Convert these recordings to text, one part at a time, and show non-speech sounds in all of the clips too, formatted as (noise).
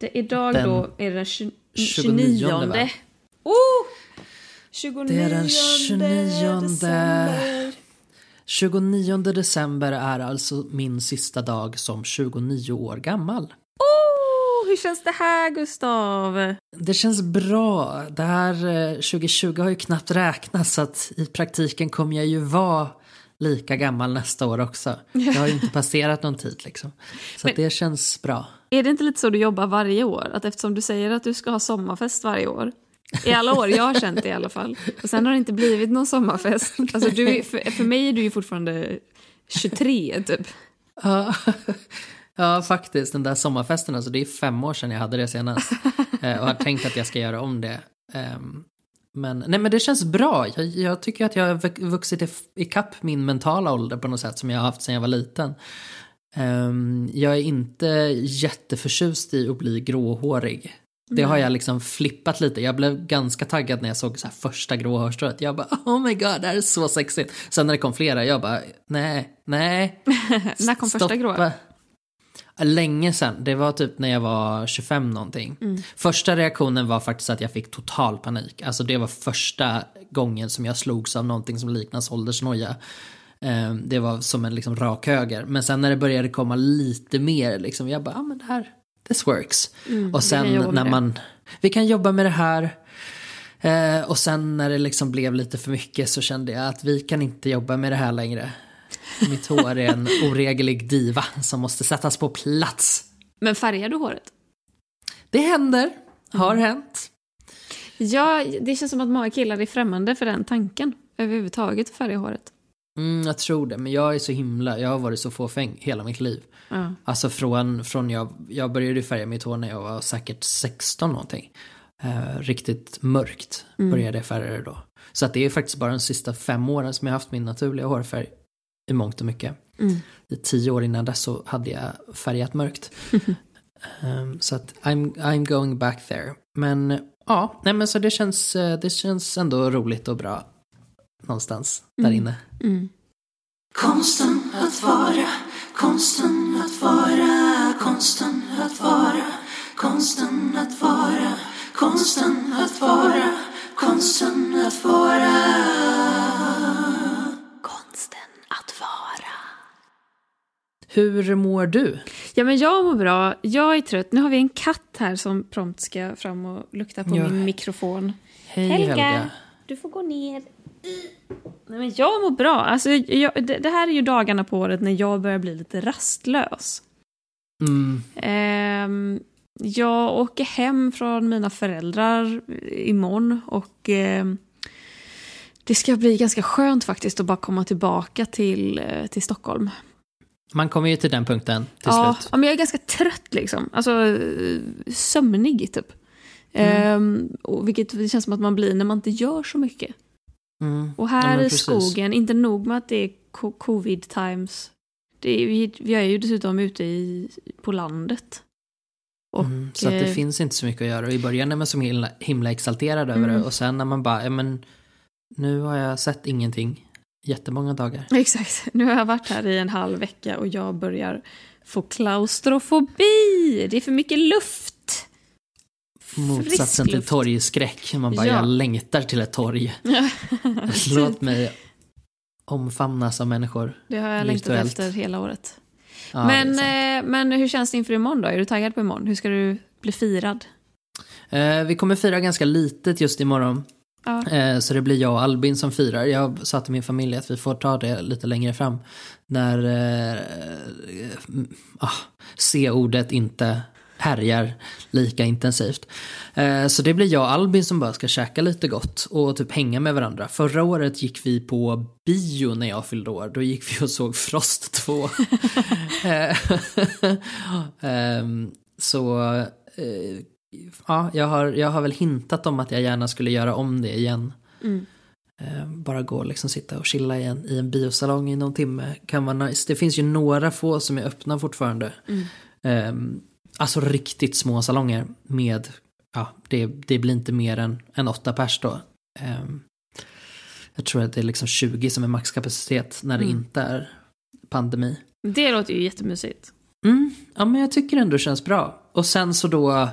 Det, idag Den då är det den 20, 29, 29. va? Oh! 29 Det är den 29. december. 29 december är alltså min sista dag som 29 år gammal. Oh, hur känns det här Gustav? Det känns bra. Det här eh, 2020 har ju knappt räknats så att i praktiken kommer jag ju vara lika gammal nästa år också. Jag har ju inte passerat någon tid liksom. Så att det känns bra. Är det inte lite så du jobbar varje år? Att eftersom du säger att du ska ha sommarfest varje år. I alla år, jag har känt det i alla fall. Och sen har det inte blivit någon sommarfest. Alltså du, är- för, för mig är du ju fortfarande 23 typ. Ja, ja, faktiskt. Den där sommarfesten, alltså, det är fem år sedan jag hade det senast. Eh, och har tänkt att jag ska göra om det. Men, nej, men det känns bra. Jag, jag tycker att jag har vux- vuxit ikapp min mentala ålder på något sätt som jag har haft sedan jag var liten. Ehm, jag är inte jätteförtjust i att bli gråhårig. Det har jag liksom flippat lite. Jag blev ganska taggad när jag såg så första gråhårstrået. Jag bara oh my god, det här är så sexigt. Sen när det kom flera, jag bara nej, nej. (laughs) När kom första gråa? Länge sedan, det var typ när jag var 25 någonting. Första reaktionen var faktiskt att jag fick total panik. Alltså det var första gången som jag slogs av någonting som liknas åldersnoja. Eh, Det var som en liksom rak höger. Men sen när det började komma lite mer, liksom, jag bara, ah, men det här, this works. och sen när man, vi kan jobba med det här. Eh, och sen när det liksom blev lite för mycket så kände jag att vi kan inte jobba med det här längre. Mitt hår är en oregelig diva som måste sättas på plats. Men färgar du håret? Det händer, har hänt. Ja, det känns som att många killar är främmande för den tanken överhuvudtaget, att färga håret. Mm, jag tror det, men jag är så himla, jag har varit så fåfäng hela mitt liv. Ja. Alltså från, från jag, jag började färga mitt hår när jag var säkert 16 någonting. Eh, riktigt mörkt började jag färga det då. Så att det är faktiskt bara de sista fem åren som jag har haft min naturliga hårfärg i mångt och mycket. Mm. I tio år innan dess så hade jag färgat mörkt. (laughs) Ehm, så att I'm, I'm going back there. Men ja, nej men så det känns, eh, det känns ändå roligt och bra någonstans där inne. Mm. Konsten att vara, konsten att vara, konsten att vara, konsten att vara, konsten att vara, konsten att vara. Konsten att vara. Hur mår du? Ja, men jag mår bra. Jag är trött. Nu har vi en katt här som prompt ska fram och lukta på Ja. min mikrofon. Hej Helga. Helga. Du får gå ner. Nej, men jag mår bra. Alltså, jag, det, det här är ju dagarna på året när jag börjar bli lite rastlös. Mm, Ehm, jag åker hem från mina föräldrar imorgon och ehm, det ska bli ganska skönt faktiskt att bara komma tillbaka till, eh, till Stockholm. Man kommer ju till den punkten till ja, slut. ja, men jag är ganska trött liksom. Alltså sömnig typ. Ehm, och vilket det känns som att man blir när man inte gör så mycket. Mm. Och Ja, här men i skogen, inte nog med att det är co- covid times. Det är, vi, vi är ju dessutom ute i, på landet. Och, Mm, så att det eh, finns inte så mycket att göra. Och I början är man så himla, himla exalterad över Mm. det och sen när man bara, ja men nu har jag sett ingenting jättemånga dagar. (laughs) Exakt. Nu har jag varit här i en halv vecka och jag börjar få klaustrofobi. Det är för mycket luft. Motsatsen till torgskräck. Man bara, Ja. jag längtar till ett torg. (laughs) Låt mig omfamnas av människor. Det har jag längtat efter hela året. Ja, men, eh, men hur känns det inför imorgon då? Är du taggad på imorgon? Hur ska du bli firad? Eh, vi kommer fira ganska litet just imorgon. Ja. Eh, så det blir jag och Albin som firar. Jag sa till min familj att vi får ta det lite längre fram. När eh, eh, ah, C-ordet inte härjar lika intensivt. Eh, så det blir jag och Albin som bara ska käka lite gott och typ hänga med varandra. Förra året gick vi på bio när jag fyllde år. Då gick vi och såg Frost (laughs) 2. Eh, (laughs) ehm, eh, så ja, jag har, jag har väl hintat om att jag gärna skulle göra om det igen. Mm. Eh, bara gå och liksom sitta och chilla i en, i en biosalong i någon timme kan vara nice. Det finns ju några få som är öppna fortfarande. Eh, alltså riktigt små salonger med, ja, det, det blir inte mer än, än åtta pers då. Eh, jag tror att det är liksom 20 som är maxkapacitet när det Mm. inte är pandemi. Det låter ju jättemysigt. Mm, ja men jag tycker ändå det känns bra. Och sen så då,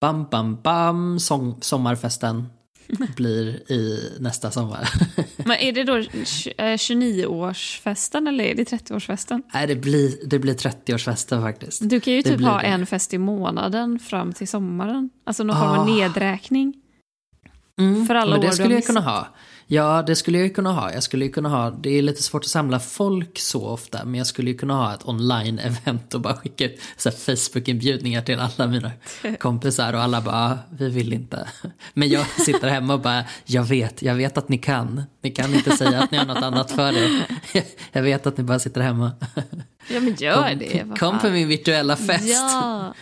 bam bam bam, sång, sommarfesten (laughs) blir i nästa sommar. (laughs) Men är det då tj- eh, 29-årsfesten eller är det 30-årsfesten? Nej, det blir, det blir 30-årsfesten faktiskt. Du kan ju Det typ ha det. en fest i månaden fram till sommaren. Alltså någon form av Ah. nedräkning. Mm, För alla men år det skulle jag kunna ha. Ja, det skulle jag ju kunna ha. Jag skulle ju kunna ha, det är lite svårt att samla folk så ofta, men jag skulle ju kunna ha ett online-event och bara skicka ut Facebook-inbjudningar till alla mina (laughs) kompisar och alla bara, "Ah, vi vill inte. Men jag sitter hemma och bara, jag vet, jag vet att ni kan. Ni kan inte säga att ni har något annat för er. (laughs) Jag vet att ni bara sitter hemma. Ja men gör det. Kom, vad kom på min virtuella fest. Ja.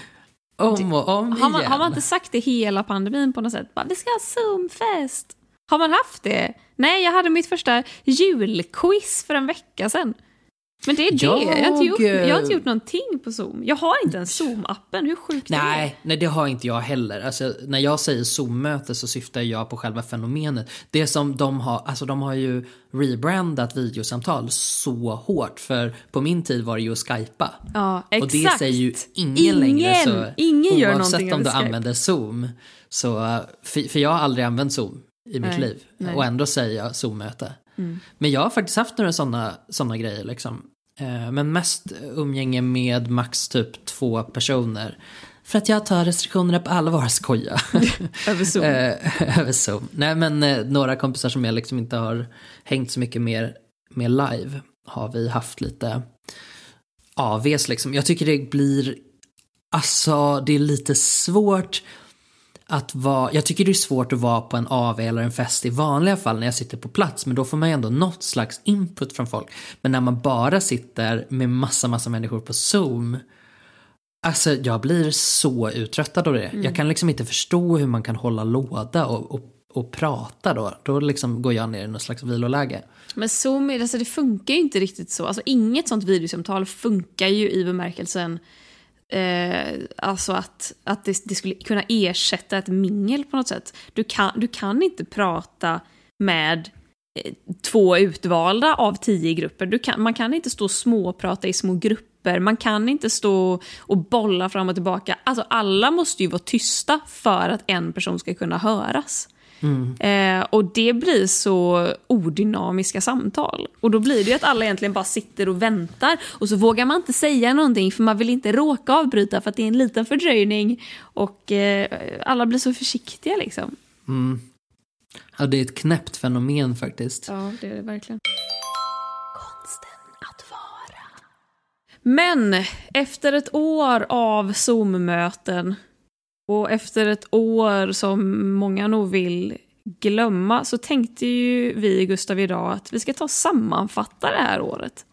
Om och om Har man, igen. har man inte sagt det hela pandemin på något sätt? Bara, vi ska ha Zoom-fest. Har man haft det? Nej, jag hade mitt första julquiz för en vecka sedan. Men det är det. Jag, har inte gjort, jag har inte gjort någonting på Zoom. Jag har inte ens Zoom-appen. Hur sjukt är det? Nej, nej, det har inte jag heller. Alltså, när jag säger Zoom-möte så syftar jag på själva fenomenet. Det som de har, alltså de har ju rebrandat videosamtal så hårt. För på min tid var det ju att skypa. Ja, exakt. Och det säger ju ingen, längre. Så ingen gör oavsett någonting om du Skype. använder Zoom. Så, för, för jag har aldrig använt Zoom i mitt Nej, liv. nej. Och ändå säger jag Zoom-möte. Mm. Men jag har faktiskt haft några sådana såna grejer liksom. Eh, Men mest umgänge med max typ två personer. För att jag tar restriktionerna på allvar, (laughs) skoja. (laughs) Över Zoom. Eh, (laughs) Över Zoom. Nej men eh, några kompisar som jag liksom inte har hängt så mycket mer med live har vi haft lite AVs liksom. Jag tycker det blir, alltså det är lite svårt att vara, jag tycker det är svårt att vara på en AV eller en fest i vanliga fall när jag sitter på plats men då får man ju ändå något slags input från folk. Men när man bara sitter med massa, massa människor på Zoom Alltså jag blir så uttröttad av det. Jag kan liksom inte förstå hur man kan hålla låda och, och, och prata då. Då liksom går jag ner i något slags viloläge. Men Zoom, alltså det funkar ju inte riktigt så. Alltså inget sånt videosamtal funkar ju i bemärkelsen eh, alltså att, att det, det skulle kunna ersätta ett mingel på något sätt. Du kan, du kan inte prata med eh, två utvalda av tio grupper. Du kan, man kan inte stå och småprata i små grupper. Man kan inte stå och bolla fram och tillbaka. Alltså alla måste ju vara tysta för att en person ska kunna höras. Eh, och det blir så odynamiska samtal. Och då blir det ju att alla egentligen bara sitter och väntar och så vågar man inte säga någonting för man vill inte råka avbryta för att det är en liten fördröjning och eh, alla blir så försiktiga liksom. Ja, det är ett knäppt fenomen faktiskt. Ja, det är det verkligen. Men efter ett år av Zoom-möten och efter ett år som många nog vill glömma så tänkte ju vi, Gustav, idag att vi ska ta och sammanfatta det här året.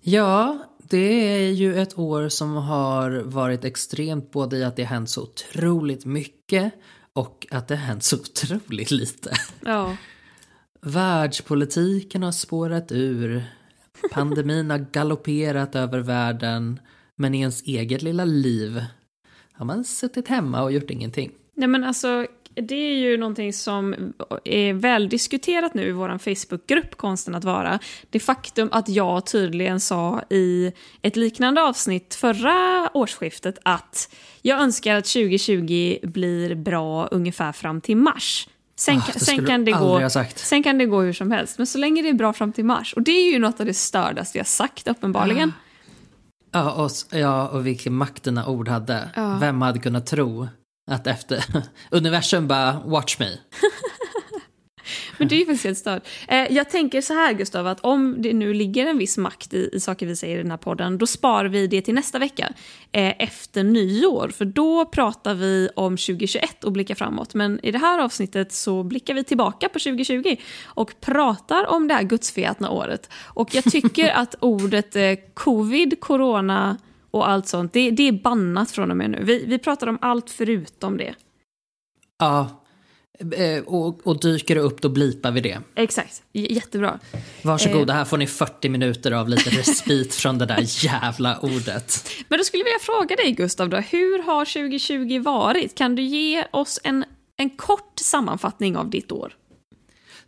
Ja, det är ju ett år som har varit extremt både i att det har hänt så otroligt mycket och att det har hänt så otroligt lite. Ja. Världspolitiken har spårat ur. Pandemin har galopperat över världen. Men i ens eget lilla liv har man suttit hemma och gjort ingenting. Nej men alltså, det är ju någonting som är väl diskuterat nu i vår Facebookgrupp Konsten att vara. Det faktum att jag tydligen sa i ett liknande avsnitt förra årsskiftet att jag önskar att 2020 blir bra ungefär fram till mars. Sen, Ah, det sen, kan det gå, sen kan det gå hur som helst, men så länge det är bra fram till mars. Och det är ju något av det stördaste jag sagt uppenbarligen. Ja, och, s- ja, och vilken makt dina ord hade. Ja. Vem hade kunnat tro att efter (laughs) universum bara watch me. (laughs) Men det är ju faktiskt helt stört. Eh, jag tänker så här Gustav, att om det nu ligger en viss makt i, i saker vi säger i den här podden, då sparar vi det till nästa vecka. Eh, efter nyår, för då pratar vi om 2021 och blickar framåt. Men i det här avsnittet så blickar vi tillbaka på 2020 och pratar om det här gudsförgätna året. Och jag tycker (laughs) att ordet eh, covid, corona och allt sånt, det, det är bannat från och med nu. Vi, vi pratar om allt förutom det. Ja, och, och dyker det upp då blipar vi det. Exakt, J- jättebra. Varsågoda, här får ni 40 minuter av lite respit från det där jävla ordet. Men då skulle jag vilja fråga dig Gustav, då, hur har 2020 varit? Kan du ge oss en, en kort sammanfattning av ditt år?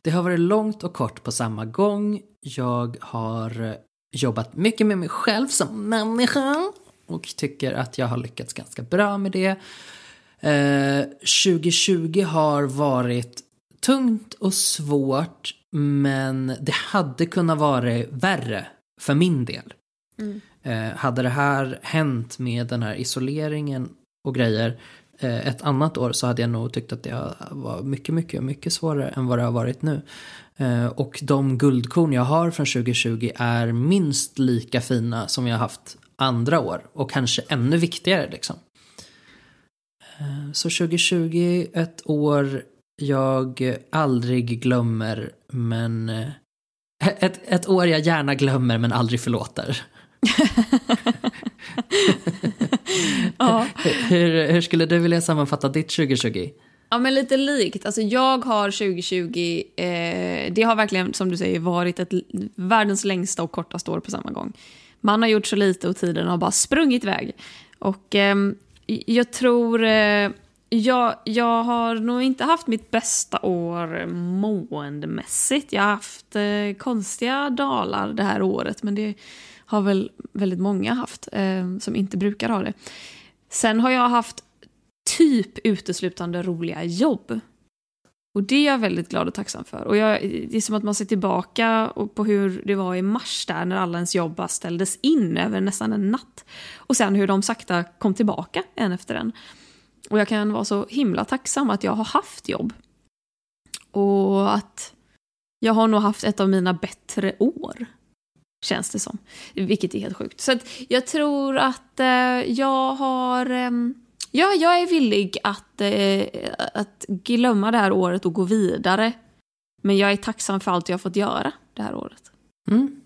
Det har varit långt och kort på samma gång. Jag har eh, jobbat mycket med mig själv som människa. och tycker att jag har lyckats ganska bra med det. Eh, 2020 har varit tungt och svårt men det hade kunnat vara värre för min del. Eh, hade det här hänt med den här isoleringen och grejer eh, ett annat år så hade jag nog tyckt att det var mycket, mycket, mycket svårare än vad det har varit nu. Eh, och de guldkorn jag har från 2020 är minst lika fina som jag har haft andra år och kanske ännu viktigare liksom. Eh, Så 2020, ett år jag aldrig glömmer men eh, ett, ett år jag gärna glömmer men aldrig förlåter. (laughs) Ja. Hur, hur skulle du vilja sammanfatta ditt 2020? Ja, men lite likt. Alltså, jag har 2020, eh, det har verkligen som du säger varit ett, världens längsta och kortaste år på samma gång. Man har gjort så lite och tiden har bara sprungit iväg. Och ehm, jag tror, eh, jag, jag har nog inte haft mitt bästa år måendemässigt. Jag har haft eh, konstiga dalar det här året, men det har väl väldigt många haft eh, som inte brukar ha det. Sen har jag haft typ uteslutande roliga jobb. Och det är jag väldigt glad och tacksam för. Och jag, det är som att man ser tillbaka på hur det var i mars där när alla ens jobb bara ställdes in över nästan en natt. Och sen hur de sakta kom tillbaka en efter en. Och jag kan vara så himla tacksam att jag har haft jobb. Och att jag har nog haft ett av mina bättre år. Känns det som. Vilket är helt sjukt. Så att jag tror att eh, jag har... Eh, Ja, jag är villig att, eh, att glömma det här året och gå vidare. Men jag är tacksam för allt jag har fått göra det här året. Mm.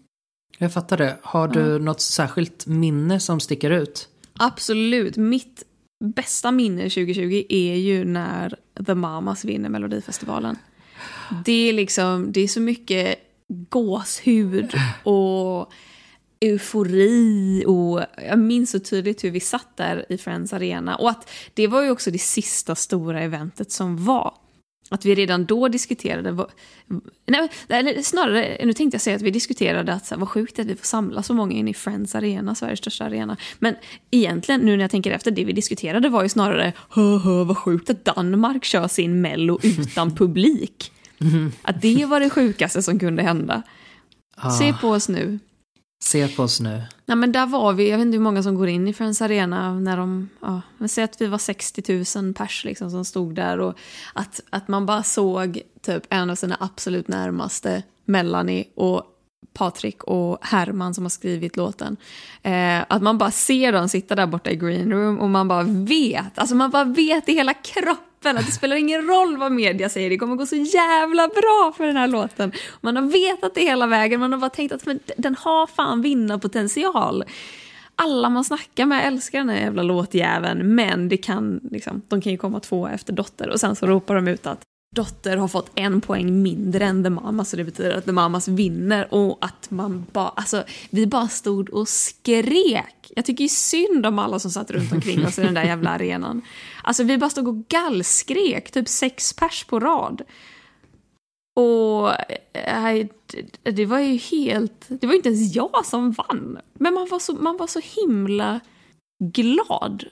Jag fattar det. Har du något särskilt minne som sticker ut? Absolut. Mitt bästa minne 2020 är ju när The Mamas vinner Melodifestivalen. Det är liksom, det är så mycket gåshud och eufori och jag minns så tydligt hur vi satt där i Friends Arena och att det var ju också det sista stora eventet som var. Att vi redan då diskuterade, vad, nej, eller snarare, nu tänkte jag säga att vi diskuterade att vad sjukt att vi får samla så många in i Friends Arena, Sveriges största arena. Men egentligen, nu när jag tänker efter, det vi diskuterade var ju snarare, hö, hö, vad sjukt att Danmark kör sin mello utan (laughs) publik. Att det var det sjukaste som kunde hända. Ah, Se på oss nu. Se på oss nu. Nej men där var vi, jag vet inte hur många som går in i Friends Arena när de, ja, men säg att vi var 60 000 pers liksom som stod där och att, att man bara såg typ en av sina absolut närmaste, Melanie och Patrik och Herman som har skrivit låten. Eh, att man bara ser dem sitta där borta i green room och man bara vet, alltså man bara vet i hela kroppen att det spelar ingen roll vad media säger, det kommer gå så jävla bra för den här låten. Man har vetat det hela vägen, man har bara tänkt att den har fan vinnarpotential. Alla man snackar med älskar den här jävla låtjäveln, men det kan, liksom, de kan ju komma två efter Dotter och sen så ropar de ut att Dotter har fått en poäng mindre än The Mamas så det betyder att The Mamas vinner och att man bara, alltså vi bara stod och skrek. Jag tycker ju synd om alla som satt runt omkring oss i den där jävla arenan. Alltså vi bara stod och gallskrek, typ sex pers på rad. Och eh, det- var ju helt, det var ju inte ens jag som vann. Men man var så, man var så himla glad.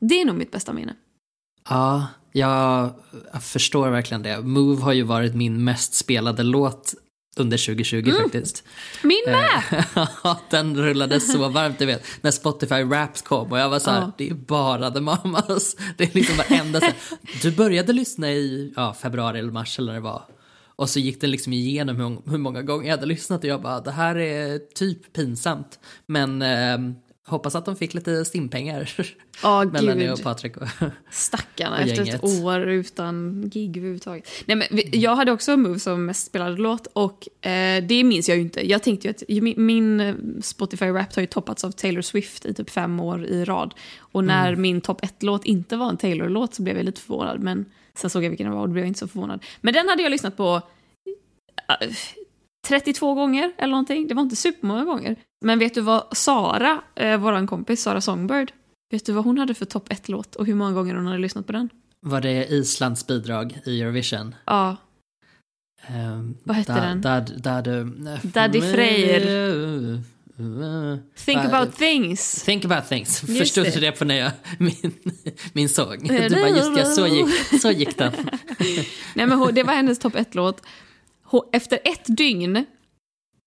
Det är nog mitt bästa minne. Ja, jag förstår verkligen det. Move har ju varit min mest spelade låt under 2020 faktiskt. Min med! (laughs) Ja, den rullade så varmt, du vet. När Spotify Wrapped kom och jag var så här, Ja. det är bara The Mamas. (laughs) Det är liksom varenda så här. Du började lyssna i ja, februari eller mars eller när det var. Och så gick den liksom igenom hur, hur många gånger jag hade lyssnat och jag bara, det här är typ pinsamt. Men eh, hoppas att de fick lite stimpengar. Ja, (laughs) Melanie gud. och Patrik. Och, Stackarna Och efter ett år utan gig överhuvudtaget. Nej, men jag hade också Move som mest spelade låt och eh, det minns jag ju inte. Jag tänkte ju att min, eh, Spotify Wrapped har ju toppats av Taylor Swift i typ fem år i rad. Och när min topp ett-låt inte var en Taylor-låt så blev jag lite förvånad. Men sen såg jag vilken det var och då blev jag inte så förvånad. Men den hade jag lyssnat på eh, 32 gånger eller någonting. Det var inte supermånga gånger. Men vet du vad Sara, eh, vår kompis Sara Songbird, vet du vad hon hade för topp ett-låt och hur många gånger hon hade lyssnat på den? var det Islands bidrag i Eurovision? Ja, Um, Vad hette den? Dad, dad, Daddy Freyr. Think about things. Think about things. Just Förstod du det på när jag, (laughs) min, min sång? Du bara, just det, så gick, så gick den. (laughs) Nej, men det var hennes topp ett-låt. Hon- Efter ett dygn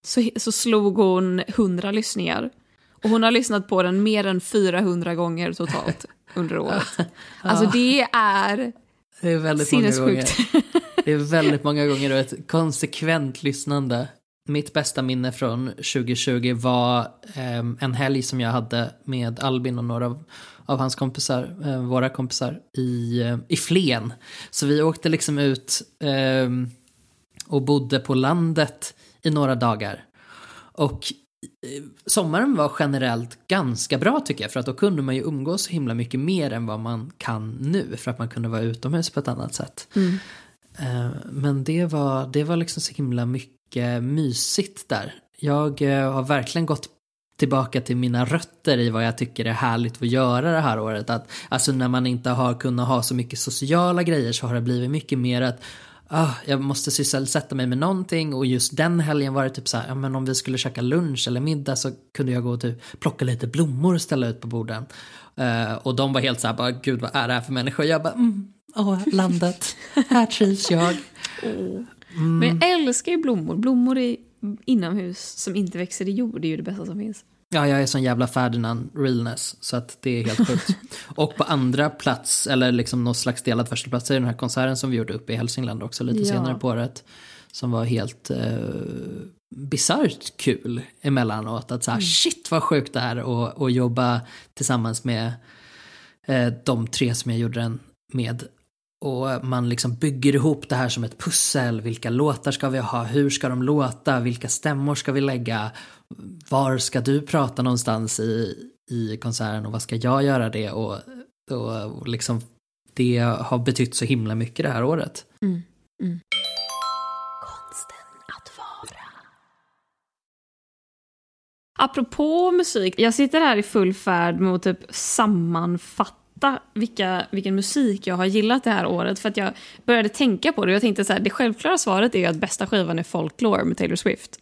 så, så slog hon 100 lyssningar. Och hon har lyssnat på den mer än 400 gånger totalt under året. (laughs) Alltså det är Det är väldigt många gånger. sinnessjukt. Det är väldigt många gånger och ett konsekvent lyssnande. Mitt bästa minne från 2020 var ehm, en helg som jag hade med Albin och några av, av hans kompisar, eh, våra kompisar, i, eh, i Flen. Så vi åkte liksom ut ehm, och bodde på landet i några dagar. Och eh, sommaren var generellt ganska bra tycker jag, för att då kunde man ju umgås så himla mycket mer än vad man kan nu, för att man kunde vara utomhus på ett annat sätt. Eh, Men det var, det var liksom så himla mycket mysigt där. Jag eh, har verkligen gått tillbaka till mina rötter i vad jag tycker är härligt att göra det här året. Att, alltså när man inte har kunnat ha så mycket sociala grejer så har det blivit mycket mer att ah, jag måste sysselsätta mig med någonting och just den helgen var det typ så här, ja, men om vi skulle käka lunch eller middag så kunde jag gå och typ plocka lite blommor och ställa ut på borden. Eh, och de var helt så här, bara, gud vad är det här för människor? Jag bara, mm, åh, landet, här trivs jag. Men jag älskar ju blommor. Blommor i inomhus som inte växer i jord det är ju det bästa som finns. Ja, jag är sån jävla Ferdinand realness så att det är helt sjukt. (laughs) och på andra plats, eller liksom någon slags delad första plats är den här konserten som vi gjorde uppe i Hälsingland också lite Ja. senare på året. Som var helt eh, bisarrt kul emellanåt. Att så här, shit vad sjukt det är att att jobba tillsammans med eh, de tre som jag gjorde den med. Och man liksom bygger ihop det här som ett pussel. Vilka låtar ska vi ha? Hur ska de låta? Vilka stämmor ska vi lägga? Var ska du prata någonstans i, i konserten och vad ska jag göra det? Och, och, och liksom det har betytt så himla mycket det här året. Apropå musik, jag sitter här i full färd med att typ sammanfatta vilka, vilken musik jag har gillat det här året. För att jag började tänka på det och jag tänkte så här, det självklara svaret är att bästa skivan är Folklore med Taylor Swift.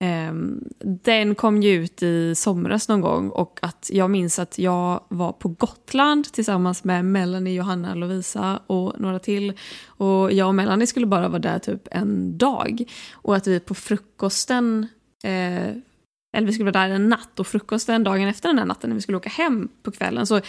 Ehm, den kom ju ut i somras någon gång och att jag minns att jag var på Gotland tillsammans med Melanie, Johanna, Lovisa och några till. Och jag och Melanie skulle bara vara där typ en dag. Och att vi på frukosten eh, eller vi skulle vara där en natt och frukosten dagen efter den här natten när vi skulle åka hem på kvällen så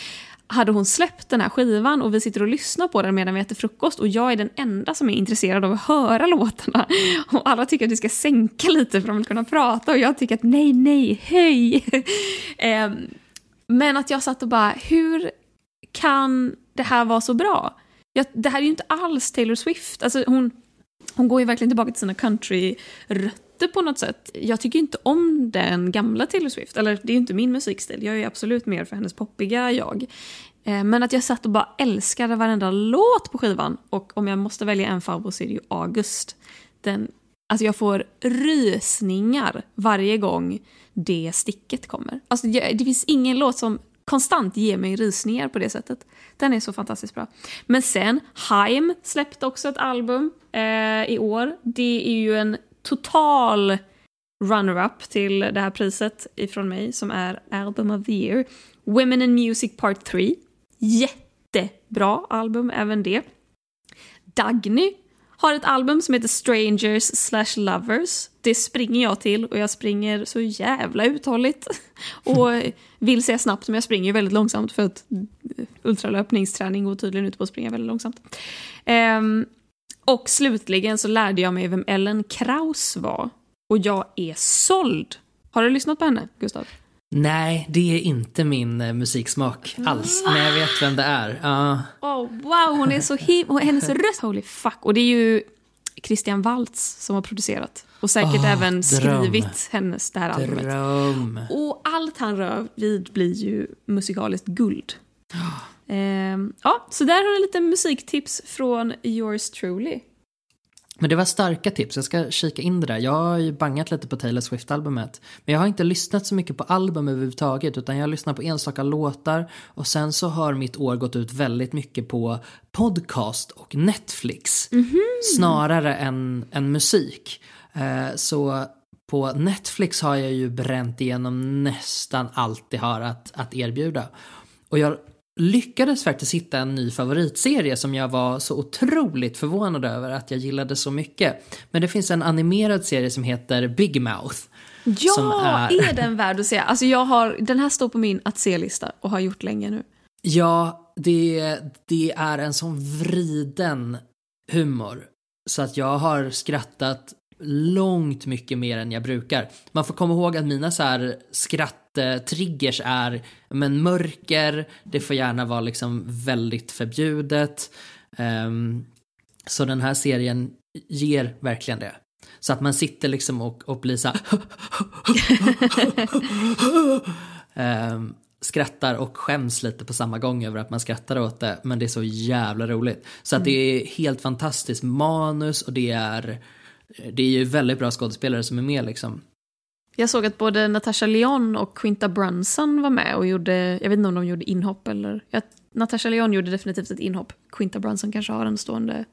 hade hon släppt den här skivan och vi sitter och lyssnar på den medan vi äter frukost och jag är den enda som är intresserad av att höra låtarna. (laughs) Och alla tycker att vi ska sänka lite för att de vill kunna prata och jag tycker att nej, nej, höj. (laughs) Ehm, men att jag satt och bara, hur kan det här vara så bra? Jag, det här är ju inte alls Taylor Swift. Alltså hon, hon går ju verkligen tillbaka till sina country-rötter på något sätt. Jag tycker inte om den gamla Taylor Swift, eller det är ju inte min musikstil. Jag är absolut mer för hennes poppiga jag. Eh, men att jag satt och bara älskade varenda låt på skivan. Och om jag måste välja en favorit så är det ju August. Den, alltså jag får rysningar varje gång det sticket kommer. Alltså det finns ingen låt som konstant ger mig rysningar på det sättet. Den är så fantastiskt bra. Men sen, Haim släppte också ett album eh, i år. Det är ju en total runner-up till det här priset ifrån mig som är Album of the Year. Women in Music Part 3. Jättebra album även det. Dagny har ett album som heter Strangers slash Lovers. Det springer jag till och jag springer så jävla uthålligt. (laughs) Och vill säga snabbt men jag springer ju väldigt långsamt för att ultralöpningsträning går tydligen ut på att springa väldigt långsamt. Ehm, och slutligen så lärde jag mig vem Ellen Kraus var. Och jag är såld. Har du lyssnat på henne, Gustav? Nej, det är inte min eh, musiksmak alls. Men jag vet vem det är. Ja. Oh, wow, hon är så him... och Hennes (laughs) röst, holy fuck. Och det är ju Christian Waltz som har producerat. Och säkert Åh, även dröm. skrivit hennes, det här albumet. Dröm. Och allt han rör vid blir ju musikaliskt guld. (gasps) Ehm, ja, så där har du lite musiktips från yours truly. Men det var starka tips, jag ska kika in det där. Jag har ju bangat lite på Taylor Swift-albumet. Men jag har inte lyssnat så mycket på album överhuvudtaget utan jag har lyssnat på enstaka låtar och sen så har mitt år gått ut väldigt mycket på podcast och Netflix. Snarare än, än musik. Eh, så på Netflix har jag ju bränt igenom nästan allt det har att, att erbjuda. Och jag lyckades faktiskt hitta en ny favoritserie som jag var så otroligt förvånad över att jag gillade så mycket. Men det finns en animerad serie som heter Big Mouth. Ja, som är... den värd att se? Alltså jag har, den här står på min att se-lista och har gjort länge nu. Ja, det, det är en sån vriden humor. Så att jag har skrattat långt mycket mer än jag brukar. Man får komma ihåg att mina så här skratttriggers är men mörker, det får gärna vara liksom väldigt förbjudet. Um, så den här serien ger verkligen det. Så att man sitter liksom och, och blir så um, (laughs) skrattar och skäms lite på samma gång över att man skrattar åt det. Men det är så jävla roligt. Så att det är helt fantastiskt manus och det är, det är ju väldigt bra skådespelare som är med liksom. Jag såg att både Natasha Leon och Quinta Brunson var med och gjorde, jag vet inte om de gjorde inhopp eller, ja, Natasha Leon gjorde definitivt ett inhopp. Quinta Brunson kanske har en stående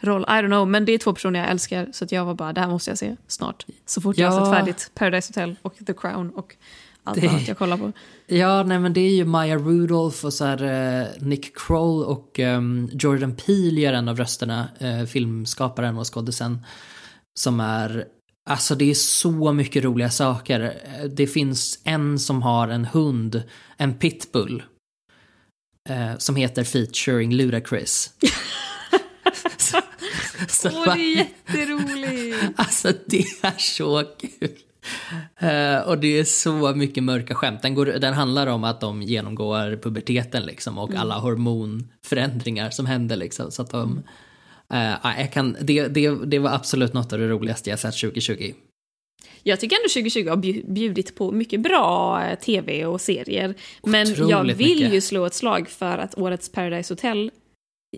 roll, I don't know, men det är två personer jag älskar så att jag var bara, det här måste jag se snart. Så fort jag har sett färdigt Paradise Hotel och The Crown och allt det, annat jag kollar på. Ja, nej men det är ju Maya Rudolph och så här, uh, Nick Kroll och um, Jordan Peele gör en av rösterna, uh, filmskaparen och skådisen. Som är, alltså det är så mycket roliga saker. Det finns en som har en hund, en pitbull. Uh, som heter Featuring Ludacris. (laughs) Åh, oh, det är jätteroligt! (laughs) Alltså det är så kul. Uh, och det är så mycket mörka skämt. Den, går, den handlar om att de genomgår puberteten liksom och mm. alla hormonförändringar som händer liksom. Så att de, uh, jag kan, det, det, det var absolut något av det roligaste jag sett 2020. Jag tycker ändå 2020 har bjudit på mycket bra eh, tv och serier. Men Otroligt jag vill mycket. ju slå ett slag för att årets Paradise Hotel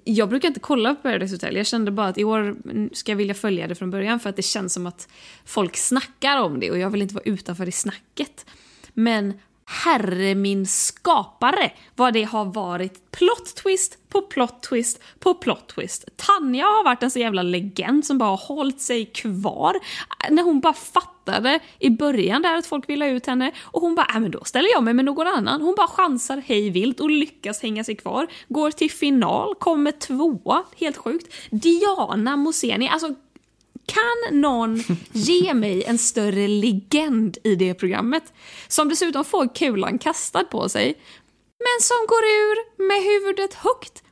jag brukar inte kolla på Paradise Hotel. Jag kände bara att i år ska jag vilja följa det från början för att det känns som att folk snackar om det och jag vill inte vara utanför i snacket. Men herre min skapare vad det har varit plot twist på plot twist på plot twist. Tanja har varit en så jävla legend som bara har hållit sig kvar. Äh, när hon bara fattade i början där att folk ville ha ut henne och hon bara, äh, men då ställer jag mig med någon annan. Hon bara chansar hej vilt och lyckas hänga sig kvar. Går till final, kommer tvåa, helt sjukt. Diana Moseni, alltså kan någon (laughs) ge mig en större legend i det programmet? Som dessutom får kulan kastad på sig, men som går ur med huvudet högt.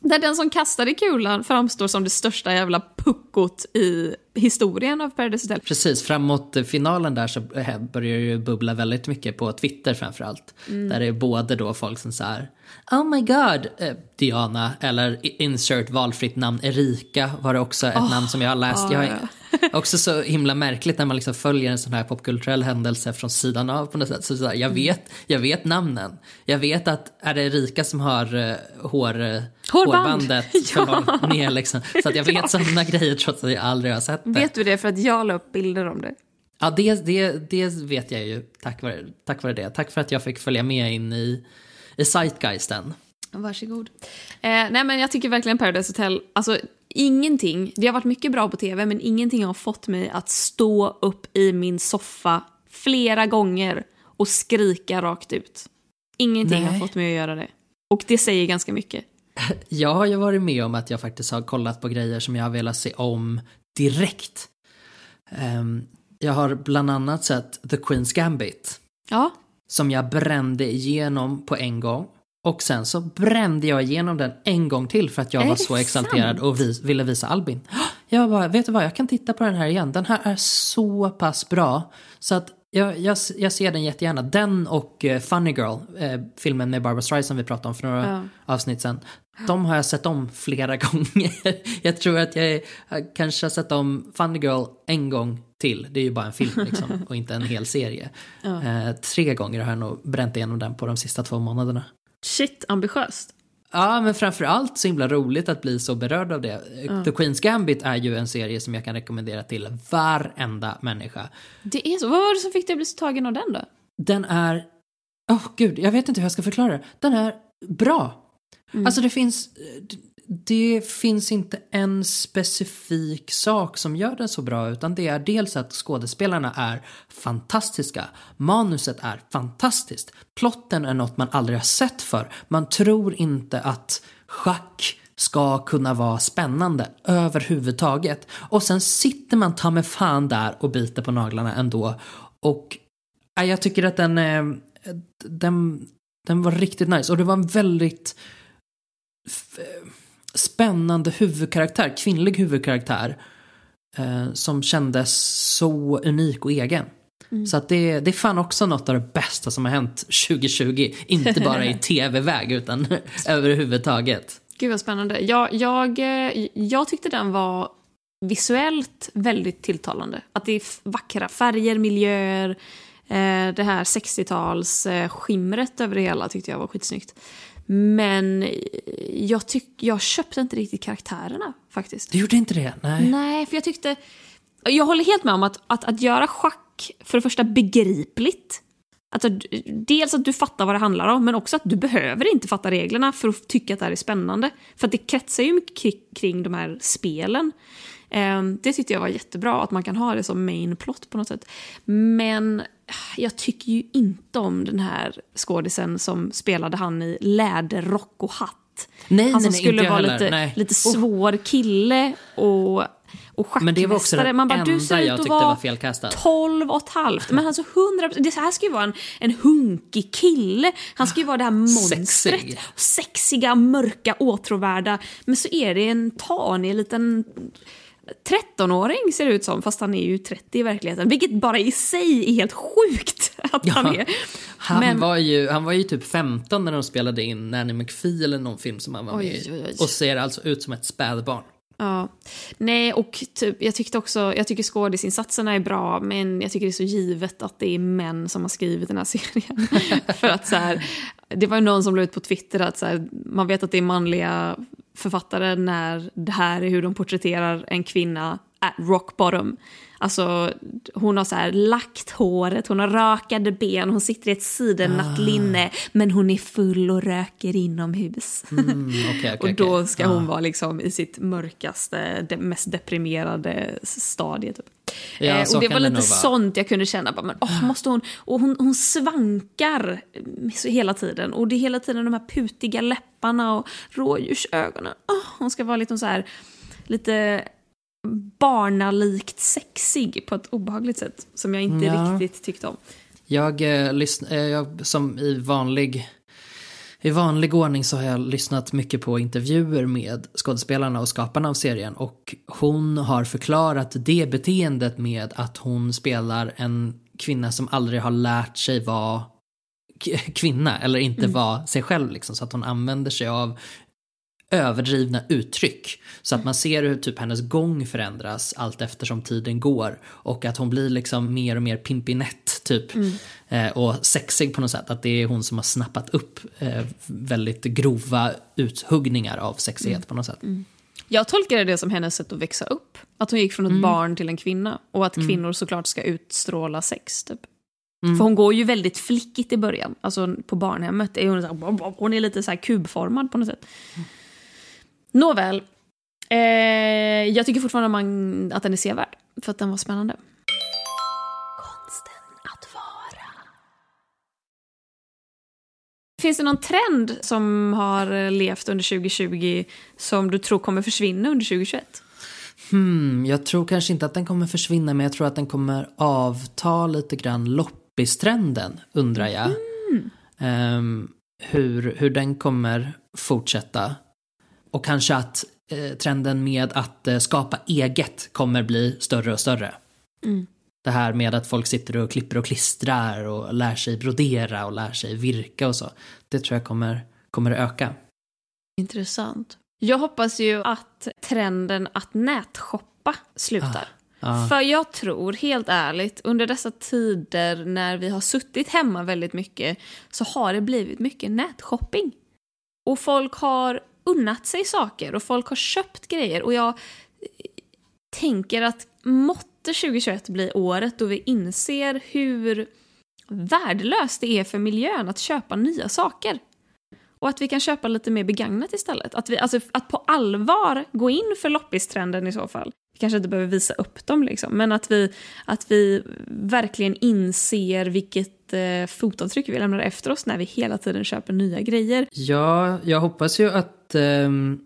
Där den som kastade kulan framstår som det största jävla puckot i historien av Paradise Hotel. Precis, framåt finalen där så börjar det ju bubbla väldigt mycket på Twitter framförallt. Mm. Där det är både då folk som säger Oh my god, eh, Diana, eller insert valfritt namn, Erika var det också ett oh, namn som jag har läst. Oh, jag har, (laughs) också så himla märkligt när man liksom följer en sån här popkulturell händelse från sidan av på något sätt. Så, så här, jag, mm. vet, jag vet namnen. Jag vet att är det Erika som har uh, hår, uh, hårbandet (laughs) ja. ner liksom. Så att jag (laughs) vet ja. sådana grejer trots att jag aldrig har sett det. Vet du det för att jag la upp bilder om det? Ja, det, det, det vet jag ju tack vare, tack vare det. Tack för att jag fick följa med in i, i Zeitgeisten. Varsågod. Eh, nej men jag tycker verkligen Paradise Hotel, alltså ingenting, det har varit mycket bra på tv men ingenting har fått mig att stå upp i min soffa flera gånger och skrika rakt ut. Ingenting nej. har fått mig att göra det. Och det säger ganska mycket. (laughs) Jag har ju varit med om att jag faktiskt har kollat på grejer som jag har velat se om direkt. Um, jag har bland annat sett The Queen's Gambit. Ja. Som jag brände igenom på en gång. Och sen så brände jag igenom den en gång till för att jag är var så exalterad och vis, ville visa Albin. (gasps) Jag bara, vet du vad, jag kan titta på den här igen. Den här är så pass bra. Så att jag, jag, jag ser den jättegärna. Den och uh, Funny Girl, uh, filmen med Barbara Streisand vi pratade om för några ja. avsnitt sen. De har jag sett om flera (laughs) gånger. jag tror att jag, jag kanske har sett om Funny Girl en gång till. Det är ju bara en film liksom (laughs) och inte en hel serie. Ja. Uh, tre gånger har jag nog bränt igenom den på de sista två månaderna. Shit, ambitiöst. Ja, men framförallt så himla roligt att bli så berörd av det. Mm. The Queen's Gambit är ju en serie som jag kan rekommendera till varenda människa. Det är så. Vad var det som fick dig att bli så tagen av den då? Den är... Åh oh, gud, jag vet inte hur jag ska förklara det. Den är bra. Mm. Alltså det finns... det finns inte en specifik sak som gör den så bra utan det är dels att skådespelarna är fantastiska, manuset är fantastiskt, plotten är något man aldrig har sett för. Man tror inte att schack ska kunna vara spännande överhuvudtaget. Och sen sitter man ta med fan där och biter på naglarna ändå. Och äh, jag tycker att den, äh, den, den var riktigt nice och det var en väldigt spännande huvudkaraktär, kvinnlig huvudkaraktär. Eh, som kändes så unik och egen. Så att det, det är fan också något av det bästa som har hänt 2020. Inte bara i (laughs) tv-väg utan (laughs) överhuvudtaget. Gud vad spännande. Jag, jag, eh, jag tyckte den var visuellt väldigt tilltalande. Att det är vackra färger, miljöer, eh, det här 60-tals eh, skimret över det hela tyckte jag var skitsnyggt. Men jag, tyck, jag köpte inte riktigt karaktärerna faktiskt. Du gjorde inte det? Nej. Nej, för jag tyckte... Jag håller helt med om att, att, att göra schack, för det första begripligt. Alltså, dels att du fattar vad det handlar om, men också att du behöver inte fatta reglerna för att tycka att det här är spännande. För att det kretsar ju mycket kring de här spelen. Ehm, det tyckte jag var jättebra, att man kan ha det som main plot på något sätt. Men jag tycker ju inte om den här skådisen som spelade han i läderrock och hatt. Nej, Han som nej, skulle vara heller. lite, Nej. lite svår kille och, och Men det var också schackmästare. Man bara, du ser ut att vara var felkastad. 12 och ett halvt. Men alltså 100 Det här ska ju vara en, en hunkig kille. Han ska ju vara det här monstret. Sexig. Sexiga, mörka, åtråvärda. Men så är det en tanig liten 13-åring ser det ut som, fast han är ju 30 i verkligheten. Vilket bara i sig är helt sjukt (laughs) att Ja. han är. Han, Men- var ju, han var ju typ 15 när de spelade in Nanny McPhee eller någon film som han var Oj, med i. oj, oj. Och ser alltså ut som ett spädbarn. Ja. Nej, och typ, jag tyckte också, jag tycker skådisinsatserna är bra, men jag tycker det är så givet att det är män som har skrivit den här (laughs) serien. För att så här, det var ju någon som la ut på Twitter att så här, man vet att det är manliga författare när det här är hur de porträtterar en kvinna at rock bottom. Alltså, hon har så här lagt håret, hon har rakade ben, hon sitter i ett sidennatt linne, men hon är full och röker inomhus. Mm, okej, okej, (laughs) Och då ska hon vara liksom i sitt mörkaste, mest deprimerade stadie. Typ. Ja, eh, och det var lite nog vara. sånt jag kunde känna. Bara, men, åh, måste hon, och hon, hon svankar eh, hela tiden. Och det är hela tiden de här putiga läpparna och rådjursögonen. Åh, hon ska vara lite så här, lite barnalikt sexig på ett obehagligt sätt. Som jag inte Ja. riktigt tyckte om. Jag, eh, lyssn- eh, jag som i vanlig, i vanlig ordning så har jag lyssnat mycket på intervjuer med skådespelarna och skaparna av serien och hon har förklarat det beteendet med att hon spelar en kvinna som aldrig har lärt sig vara kvinna eller inte vara sig själv liksom så att hon använder sig av överdrivna uttryck. Så att man ser hur typ hennes gång förändras allt eftersom tiden går. Och att hon blir liksom mer och mer pimpinett typ. Eh, och sexig på något sätt. Att det är hon som har snappat upp eh, väldigt grova uthuggningar av sexighet på något sätt. Jag tolkade det som hennes sätt att växa upp. Att hon gick från ett barn till en kvinna. Och att kvinnor såklart ska utstråla sex. Typ. För hon går ju väldigt flickigt i början. Alltså på barnhemmet är hon, så här, hon är lite så här kubformad på något sätt. Nåväl. Eh, jag tycker fortfarande man, att den är sevärd. För att den var spännande. Konsten att vara. Finns det någon trend som har levt under 2020 som du tror kommer försvinna under 2021? Hmm, jag tror kanske inte att den kommer försvinna men jag tror att den kommer avta lite grann loppistrenden undrar jag. Ehm, hur, hur den kommer fortsätta. Och kanske att eh, trenden med att eh, skapa eget kommer bli större och större. Det här med att folk sitter och klipper och klistrar och lär sig brodera och lär sig virka och så. Det tror jag kommer, kommer öka. Intressant. Jag hoppas ju att trenden att nätshoppa slutar. Ja. För jag tror, helt ärligt, under dessa tider när vi har suttit hemma väldigt mycket så har det blivit mycket nätshopping. Och folk har unnat sig saker och folk har köpt grejer. Och jag eh, tänker att måtte 2021 bli året då vi inser hur värdelöst det är för miljön att köpa nya saker. Och att vi kan köpa lite mer begagnat istället. Att, vi, alltså, att på allvar gå in för loppistrenden i så fall. Vi kanske inte behöver visa upp dem, liksom, men att vi, att vi verkligen inser vilket eh, fotavtryck vi lämnar efter oss när vi hela tiden köper nya grejer. Ja, jag hoppas ju att ehm,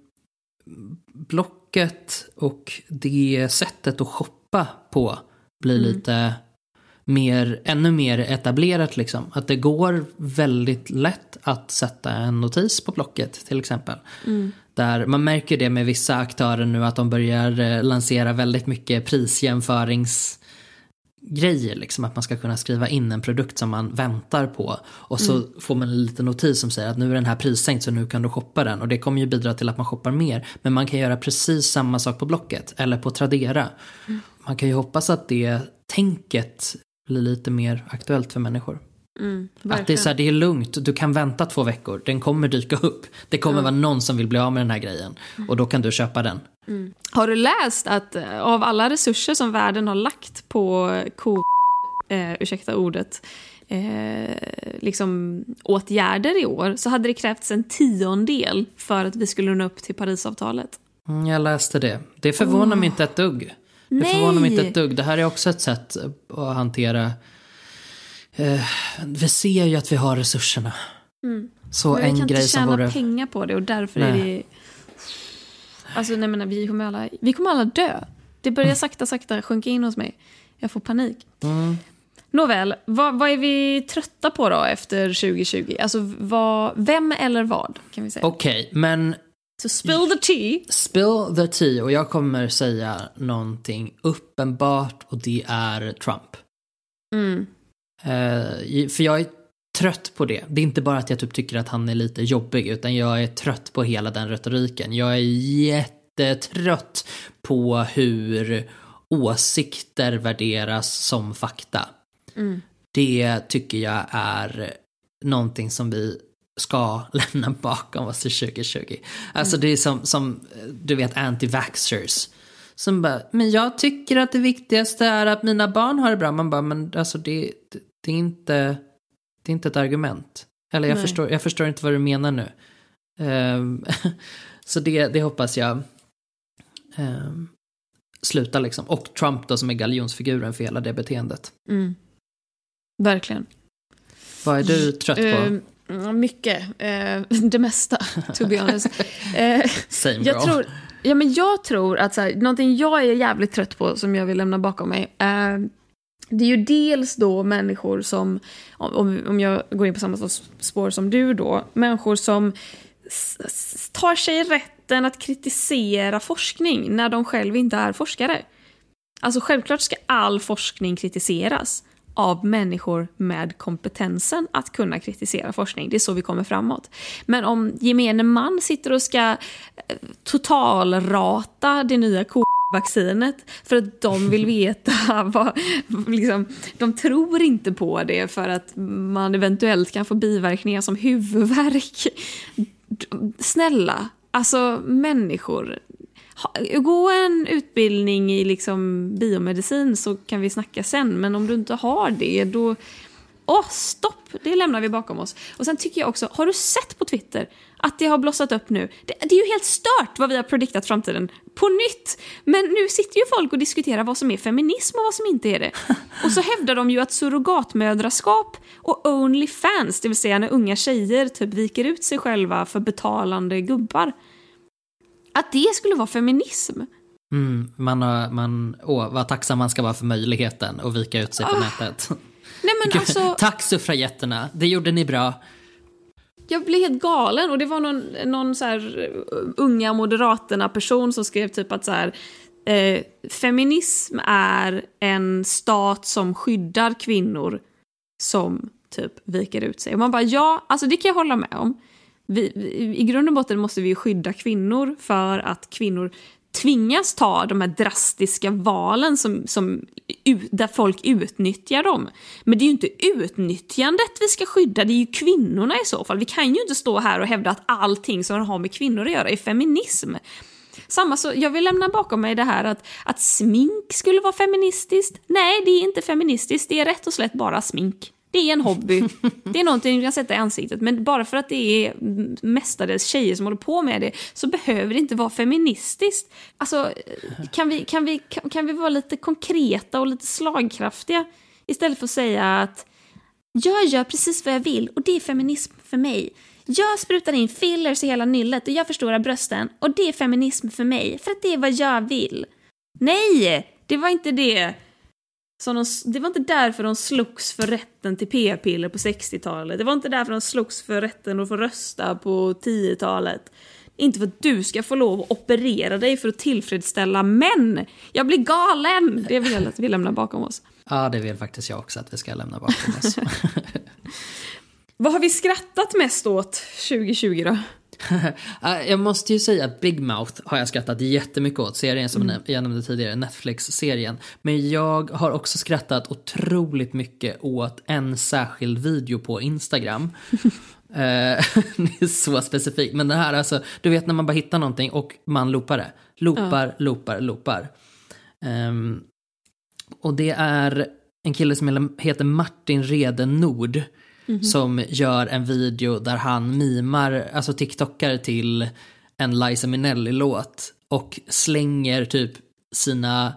Blocket och det sättet att shoppa på blir Mm. lite mer, ännu mer etablerat liksom. Att det går väldigt lätt att sätta en notis på Blocket till exempel. Mm. Där man märker det med vissa aktörer nu att de börjar eh, lansera väldigt mycket prisjämföringsgrejer. Liksom att man ska kunna skriva in en produkt som man väntar på. Och så får man en liten notis som säger att nu är den här prissänkt så nu kan du shoppa den. Och det kommer ju bidra till att man shoppar mer. Men man kan göra precis samma sak på Blocket eller på Tradera. Man kan ju hoppas att det tänket blir lite mer aktuellt för människor. Mm, Att det är, så här, det är lugnt, du kan vänta två veckor, den kommer dyka upp. Det kommer vara någon som vill bli av med den här grejen och då kan du köpa den. Har du läst att eh, av alla resurser som världen har lagt på covid, eh, ursäkta ordet, eh, liksom åtgärder i år så hade det krävts en tiondel för att vi skulle nå upp till Parisavtalet. Mm, jag läste det. Det förvånar mig inte ett dugg. Det Nej! förvånar mig inte ett dugg. Det här är också ett sätt att hantera... Eh, vi ser ju att vi har resurserna. Så Men vi en kan grej inte som tjäna vore... pengar på det och därför är Nej. det... Alltså nej men vi kommer alla, vi kommer alla dö. Det börjar sakta sakta sjunka in hos mig. Jag får panik. Mm. Nåväl, vad, vad är vi trötta på då efter 2020? Alltså vad, vem eller vad kan vi säga? Okej, men So spill the tea. spill the tea och jag kommer säga någonting uppenbart och det är Trump. Mm. Eh, för jag är trött på det. Det är inte bara att jag typ tycker att han är lite jobbig, utan jag är trött på hela den retoriken. Jag är jättetrött på hur åsikter värderas som fakta. Mm. Det tycker jag är någonting som vi ska (laughs) lämna bakom oss till 2020. Alltså det är som, som du vet, anti-vaxxers. Som bara, men jag tycker att det viktigaste är att mina barn har det bra. Man bara, men alltså det, det, är inte, det är inte ett argument. Eller jag, Nej. förstår, jag förstår inte vad du menar nu. Ehm, (laughs) så det, det hoppas jag um, slutar liksom. Och Trump då som är galjonsfiguren för hela det beteendet. Mm. Verkligen. Vad är du trött på? Eh, mycket. Eh, (laughs) det mesta, to be honest. (laughs) Eh, Same girl. Jag tror, ja, men jag tror att så här, någonting jag är jävligt trött på som jag vill lämna bakom mig. Eh, det är ju dels då människor som, om, om jag går in på samma spår som du då, människor som tar sig rätten att kritisera forskning när de själv inte är forskare. Alltså självklart ska all forskning kritiseras av människor med kompetensen att kunna kritisera forskning. Det är så vi kommer framåt. Men om gemene man sitter och ska eh, totalrata det nya vaccinet för att de vill (laughs) veta vad, liksom, de tror inte på det för att man eventuellt kan få biverkningar som huvudvärk. Snälla, alltså människor. Gå en utbildning i liksom biomedicin så kan vi snacka sen, men om du inte har det då... Åh, stopp! Det lämnar vi bakom oss. Och sen tycker jag också, har du sett på Twitter att det har blossat upp nu? Det, det är ju helt stört vad vi har prediktat framtiden på nytt. Men nu sitter ju folk och diskuterar vad som är feminism och vad som inte är det. (laughs) Och så hävdar de ju att surrogatmödraskap och Onlyfans, det vill säga när unga tjejer typ viker ut sig själva för betalande gubbar, att det skulle vara feminism. Mm, man har, man, åh, vad tacksam man ska vara för möjligheten att vika ut sig på nätet. Nej men (laughs) alltså... Tack suffragetterna, det gjorde ni bra. Jag blev helt galen och det var någon, någon så här eh, unga moderaterna-person som skrev typ att så här, eh, feminism är en stat som skyddar kvinnor som typ viker ut sig. Och man bara ja, alltså det kan jag hålla med om. Vi, vi, I grund och botten måste vi ju skydda kvinnor för att kvinnor tvingas ta de här drastiska valen som, som, där folk utnyttjar dem. Men det är ju inte utnyttjandet vi ska skydda, det är ju kvinnorna i så fall. Vi kan ju inte stå här och hävda att allting som har med kvinnor att göra är feminism. Samma så, jag vill lämna bakom mig det här att, att smink skulle vara feministiskt. Nej, det är inte feministiskt, det är rätt och slätt bara smink. Det är en hobby. Det är någonting du kan sätta i ansiktet. Men bara för att det är mestadels tjejer som håller på med det så behöver det inte vara feministiskt. Alltså, kan vi, kan vi, kan, kan vi vara lite konkreta och lite slagkraftiga istället för att säga att jag gör precis vad jag vill och det är feminism för mig. Jag sprutar in fillers i hela nyllet och jag förstorar brösten och det är feminism för mig, för att det är vad jag vill. Nej, det var inte det. Som de, det var inte därför de slogs för rätten till p-piller på 60-talet. Det var inte därför de slogs för rätten att få rösta på 10-talet. Inte för att du ska få lov att operera dig för att tillfredsställa män. Jag blir galen! Det vill jag att vi lämnar bakom oss. Ja, det vill faktiskt jag också att vi ska lämna bakom oss. (laughs) Vad har vi skrattat mest åt 2020 då? Uh, (laughs) jag måste ju säga att Big Mouth har jag skrattat jättemycket åt, serien som mm. jag nämnde tidigare, Netflix-serien. Men jag har också skrattat otroligt mycket åt en särskild video på Instagram. (laughs) Eh, (laughs) det är så specifikt, men det här alltså, du vet när man bara hittar någonting och man loopar det. Loopar, ja. loopar, loopar. Um, och det är en kille som heter Martin Rede Nord mm -hmm. som gör en video där han mimar, alltså TikTokar till en Liza Minnelli-låt och slänger typ sina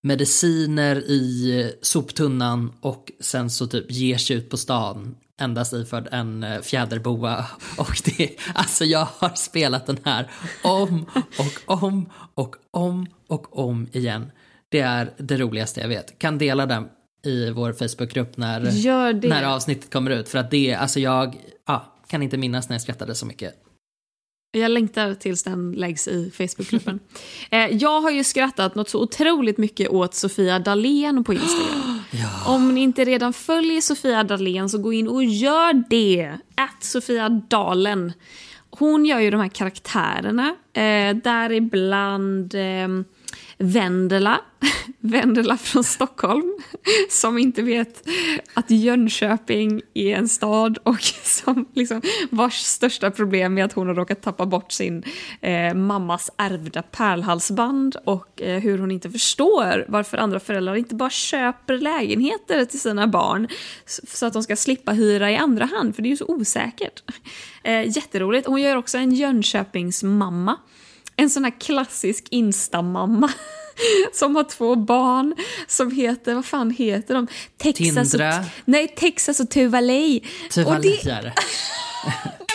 mediciner i soptunnan och sen så typ ger sig ut på stan endast iförd en eh, fjäderboa. (laughs) Och det, alltså jag har spelat den här om och om och om och om igen. Det är det roligaste jag vet. Kan dela den i vår Facebookgrupp när, när avsnittet kommer ut. För att det, alltså jag ja, kan inte minnas när jag skrattade så mycket. Jag längtar tills den läggs i Facebookgruppen. (laughs) eh, jag har ju skrattat något så otroligt mycket åt Sofia Dalén på Instagram. (gasps) ja. Om ni inte redan följer Sofia Dalén så gå in och gör det. Att Sofia Dalen. Hon gör ju de här karaktärerna, eh, däribland eh, Vendela, (laughs) Vendela från Stockholm, som inte vet att Jönköping är en stad och (laughs) som liksom, vars största problem är att hon har råkat tappa bort sin eh, mammas ärvda pärlhalsband och eh, hur hon inte förstår varför andra föräldrar inte bara köper lägenheter till sina barn så att de ska slippa hyra i andra hand, för det är ju så osäkert. Eh, jätteroligt. Hon gör också en Jönköpings mamma en sån här klassisk instamamma (laughs) som har två barn som heter, vad fan heter de? Texas Tindra. Och, nej, Texas och Tuvalu. Tuvalu (laughs)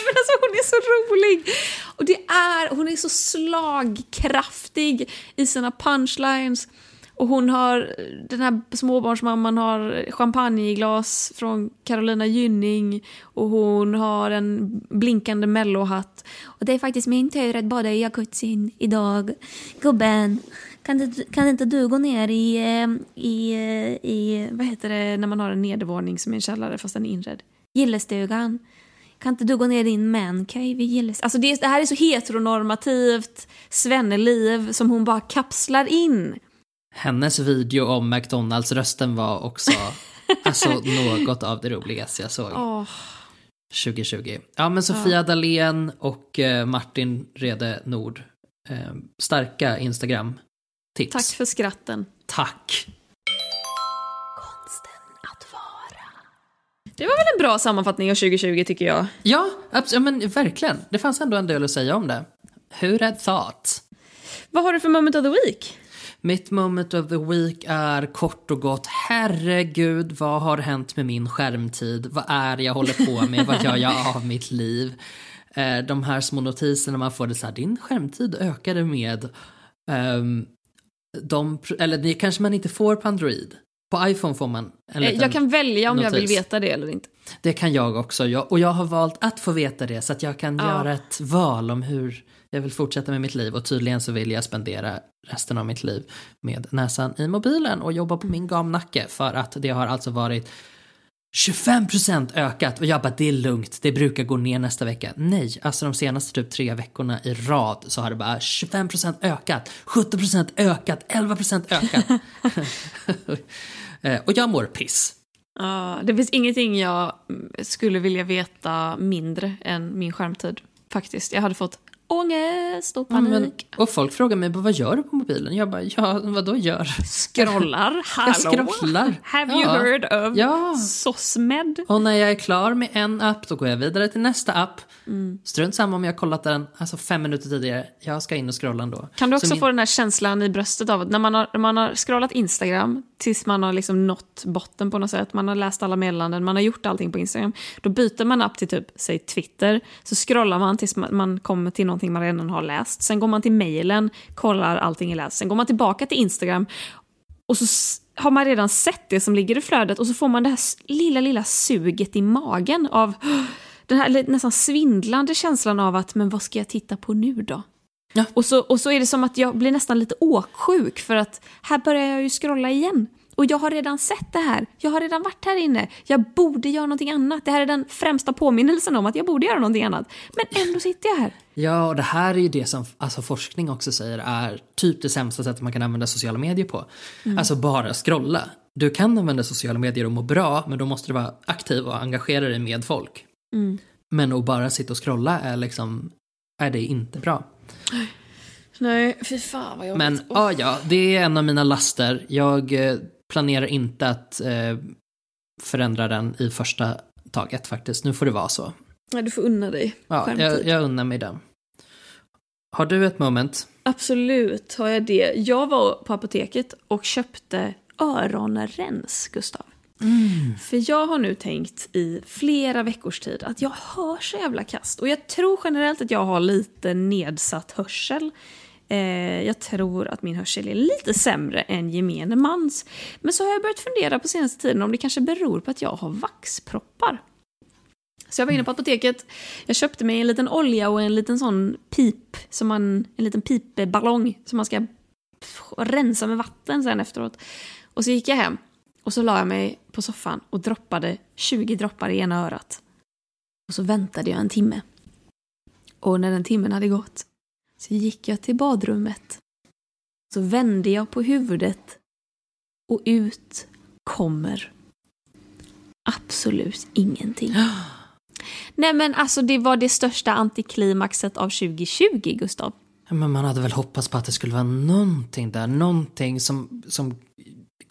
men alltså hon är så rolig! Och det är, hon är så slagkraftig i sina punchlines. Och hon har, den här småbarnsmamman har champagneglas från Carolina Gynning och hon har en blinkande mellohatt. Och det är faktiskt min tur att bada i jacuzzin idag. Gubben, kan, du, kan inte du gå ner i, eh, i, eh, i, vad heter det när man har en nedervåning som är en källare fast den är inredd? Gillestugan. Kan inte du gå ner i din mancave i Gilles? Alltså det, det här är så heteronormativt svenneliv som hon bara kapslar in. Hennes video om McDonalds-rösten var också (laughs) alltså, något av det roligaste jag såg. Oh. 2020. Ja men Sofia ja. Dalén och eh, Martin Rede Nord. Eh, starka Instagram-tips. Tack för skratten. Tack. Konsten att vara. Det var väl en bra sammanfattning av 2020 tycker jag. Ja, absolut, men verkligen. Det fanns ändå en del att säga om det. Who had thought? Vad har du för moment of the week? Mitt moment of the week är kort och gott herregud vad har hänt med min skärmtid? Vad är det jag håller på med? vad gör jag av mitt liv? Eh, de här små notiserna man får det så här, din skärmtid ökade med um, de, eller det kanske man inte får på Android. På iPhone får man en eh, liten Jag kan välja om notis. jag vill veta det eller inte. Det kan jag också. Jag, och jag har valt att få veta det så att jag kan ja. göra ett val om hur jag vill fortsätta med mitt liv och tydligen så vill jag spendera resten av mitt liv med näsan i mobilen och jobba på min gamnacke för att det har alltså varit 25% ökat och jag bara det är lugnt, det brukar gå ner nästa vecka. Nej, alltså de senaste typ tre veckorna i rad så har det bara 25% ökat, 17% ökat, 11% ökat. (laughs) Eh, och jag mår piss. Ja, det finns ingenting jag skulle vilja veta mindre än min skärmtid. Faktiskt. Jag hade fått ångest och Ja, men, panik. och folk frågar mig, vad gör du på mobilen? Jag bara, ja, vadå gör? (laughs) Scrollar, hallå? scrollar. Have you Ja. heard of Ja. SOSMED? Och när jag är klar med en app, då går jag vidare till nästa app. Mm. Strunt samma om jag har kollat den alltså fem minuter tidigare. Jag ska in och scrolla ändå. Kan du också Så min- få den här känslan i bröstet av att när man har, när man har scrollat Instagram tills man har liksom nått botten på något sätt, man har läst alla meddelanden, man har gjort allting på Instagram, då byter man app till typ, säg Twitter, så scrollar man tills man, kommer till någonting man redan har läst, sen går man till mejlen, kollar allting är läst, sen går man tillbaka till Instagram. Och så har man redan sett det som ligger i flödet och så får man det här lilla, lilla suget i magen av (gasps) den här nästan svindlande känslan av att men vad ska jag titta på nu då? Ja. Och, så, och så är det som att jag blir nästan lite åksjuk för att här börjar jag ju scrolla igen. Och jag har redan sett det här. Jag har redan varit här inne. Jag borde göra någonting annat. Det här är den främsta påminnelsen om att jag borde göra någonting annat. Men ändå sitter jag här. Ja, och det här är ju det som alltså, forskning också säger är typ det sämsta sättet man kan använda sociala medier på. Mm. Alltså bara scrolla. Du kan använda sociala medier och må bra, men då måste du vara aktiv och engagera dig med folk. Mm. Men att bara sitta och scrolla är liksom, är det inte bra. Nej, fy fan vad jobbigt. Men ja, ja, det är en av mina laster. Jag eh, planerar inte att eh, förändra den i första taget faktiskt. Nu får det vara så. Nej, du får unna dig Ja, jag, jag unnar mig den. Har du ett moment? Absolut har jag det. Jag var på apoteket och köpte öronrens, Gustav. Mm. För jag har nu tänkt i flera veckors tid att jag hör så jävla kast. Och jag tror generellt att jag har lite nedsatt hörsel. Eh, jag tror att min hörsel är lite sämre än gemene mans. Men så har jag börjat fundera på senaste tiden om det kanske beror på att jag har vaxproppar. Så jag var inne på apoteket, jag köpte mig en liten olja och en liten sån pip, som man, en liten pipballong som man ska rensa med vatten sen efteråt. Och så gick jag hem och så la jag mig på soffan och droppade 20 droppar i ena örat. Och så väntade jag en timme. Och när den timmen hade gått så gick jag till badrummet. Så vände jag på huvudet och ut kommer absolut ingenting. (gasps) Nej men alltså det var det största antiklimaxet av 2020, Gustav. Ja, Men man hade väl hoppats på att det skulle vara någonting där, någonting som, som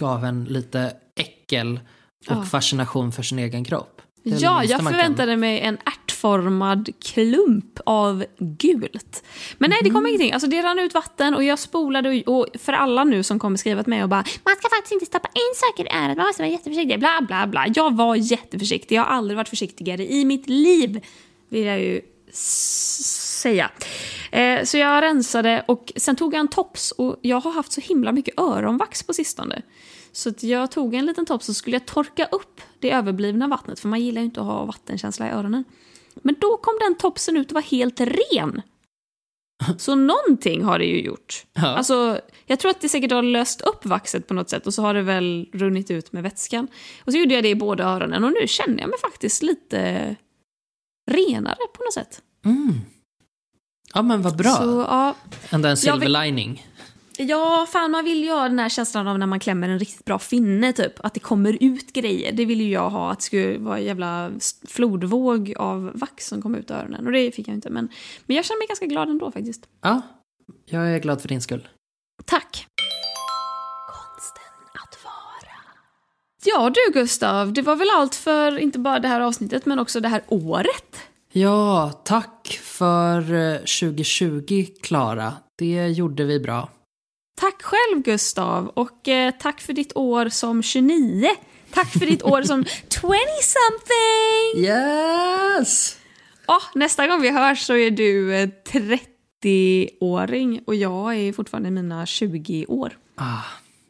gav en lite äckel och Ja. fascination för sin egen kropp. Ja, jag förväntade mig en ärtformad klump av gult. Men nej, det kom ingenting. Alltså det rann ut vatten och jag spolade och, och för alla nu som kommer skriva till mig och bara Man ska faktiskt inte stoppa in saker i örat, man måste vara jätteförsiktig, bla bla bla. Jag var jätteförsiktig, jag har aldrig varit försiktigare i mitt liv, vill jag ju säga. Eh, så jag rensade och sen tog jag en tops och jag har haft så himla mycket öronvax på sistone. Så jag tog en liten tops och skulle jag torka upp det överblivna vattnet för man gillar ju inte att ha vattenkänsla i öronen. Men då kom den topsen ut och var helt ren. Så någonting har det ju gjort. Ja. Alltså, jag tror att det säkert har löst upp vaxet på något sätt och så har det väl runnit ut med vätskan. Och så gjorde jag det i båda öronen och nu känner jag mig faktiskt lite renare på något sätt. Mm. Ja men vad bra. Så, ja, Ändå en Jag vill- silver lining. Ja, fan man vill ju ha den här känslan av när man klämmer en riktigt bra finne typ. Att det kommer ut grejer. Det vill ju jag ha. Att det skulle vara en jävla flodvåg av vax som kom ut ur öronen. Och det fick jag inte. Men, men jag känner mig ganska glad ändå faktiskt. Ja, jag är glad för din skull. Tack! Konsten att vara. Ja du Gustav, det var väl allt för inte bara det här avsnittet men också det här året. Ja, tack för eh, 2020 Klara. Det gjorde vi bra. Tack själv Gustav och eh, tack för ditt år som 29. Tack för ditt år som 20-something! Yes! Ja, nästa gång vi hörs så är du eh, 30-åring och jag är fortfarande i mina 20 år. Ah,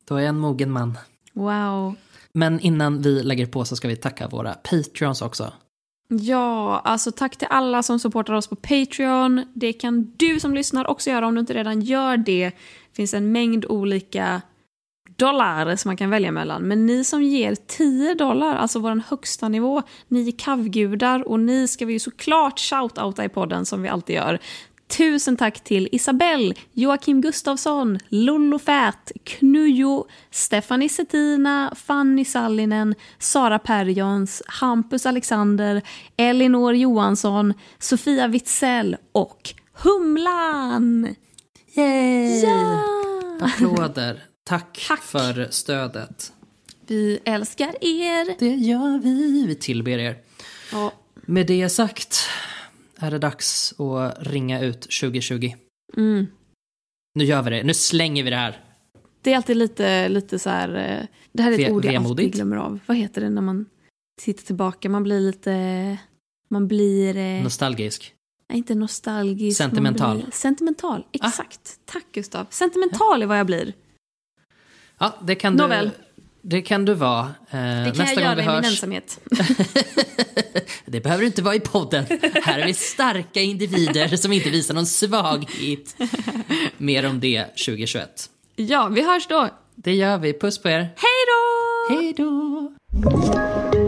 då är jag en mogen man. Wow. Men innan vi lägger på så ska vi tacka våra patreons också. Ja, alltså tack till alla som supportar oss på Patreon. Det kan du som lyssnar också göra om du inte redan gör det. Det finns en mängd olika dollar som man kan välja mellan. Men ni som ger 10 dollar, alltså vår högsta nivå, ni är kavgudar och ni ska vi ju såklart shoutouta i podden som vi alltid gör. Tusen tack till Isabelle, Joakim Gustafsson, Lollo Fät, Knujo, Stephanie Settina, Fanny Sallinen, Sara Perjons, Hampus Alexander, Elinor Johansson, Sofia Witzell och Humlan! Yay! Ja! Applåder. Tack, Tack. för stödet. Vi älskar er! Det gör vi. Vi tillber er. Ja. Med det sagt är det dags att ringa ut 2020. Mm. Nu gör vi det. Nu slänger vi det här. Det är alltid lite, lite så här... eh, Det här är ett ord jag alltid glömmer av. Vad heter det när man tittar tillbaka? Man blir lite... Man blir... eh, Nostalgisk. Nej, inte nostalgisk. Sentimental. Blir, sentimental, exakt. Tack Gustav. Sentimental är vad jag blir. Ja, det kan Nåväl. Du... Det kan du vara. Eh, Det kan jag göra i min ensamhet. (laughs) Det behöver inte vara i podden. Här är vi starka individer som inte visar någon svaghet. Mer om det 2021. Ja, vi hörs då. Det gör vi. Puss på er. Hej då! Hej då!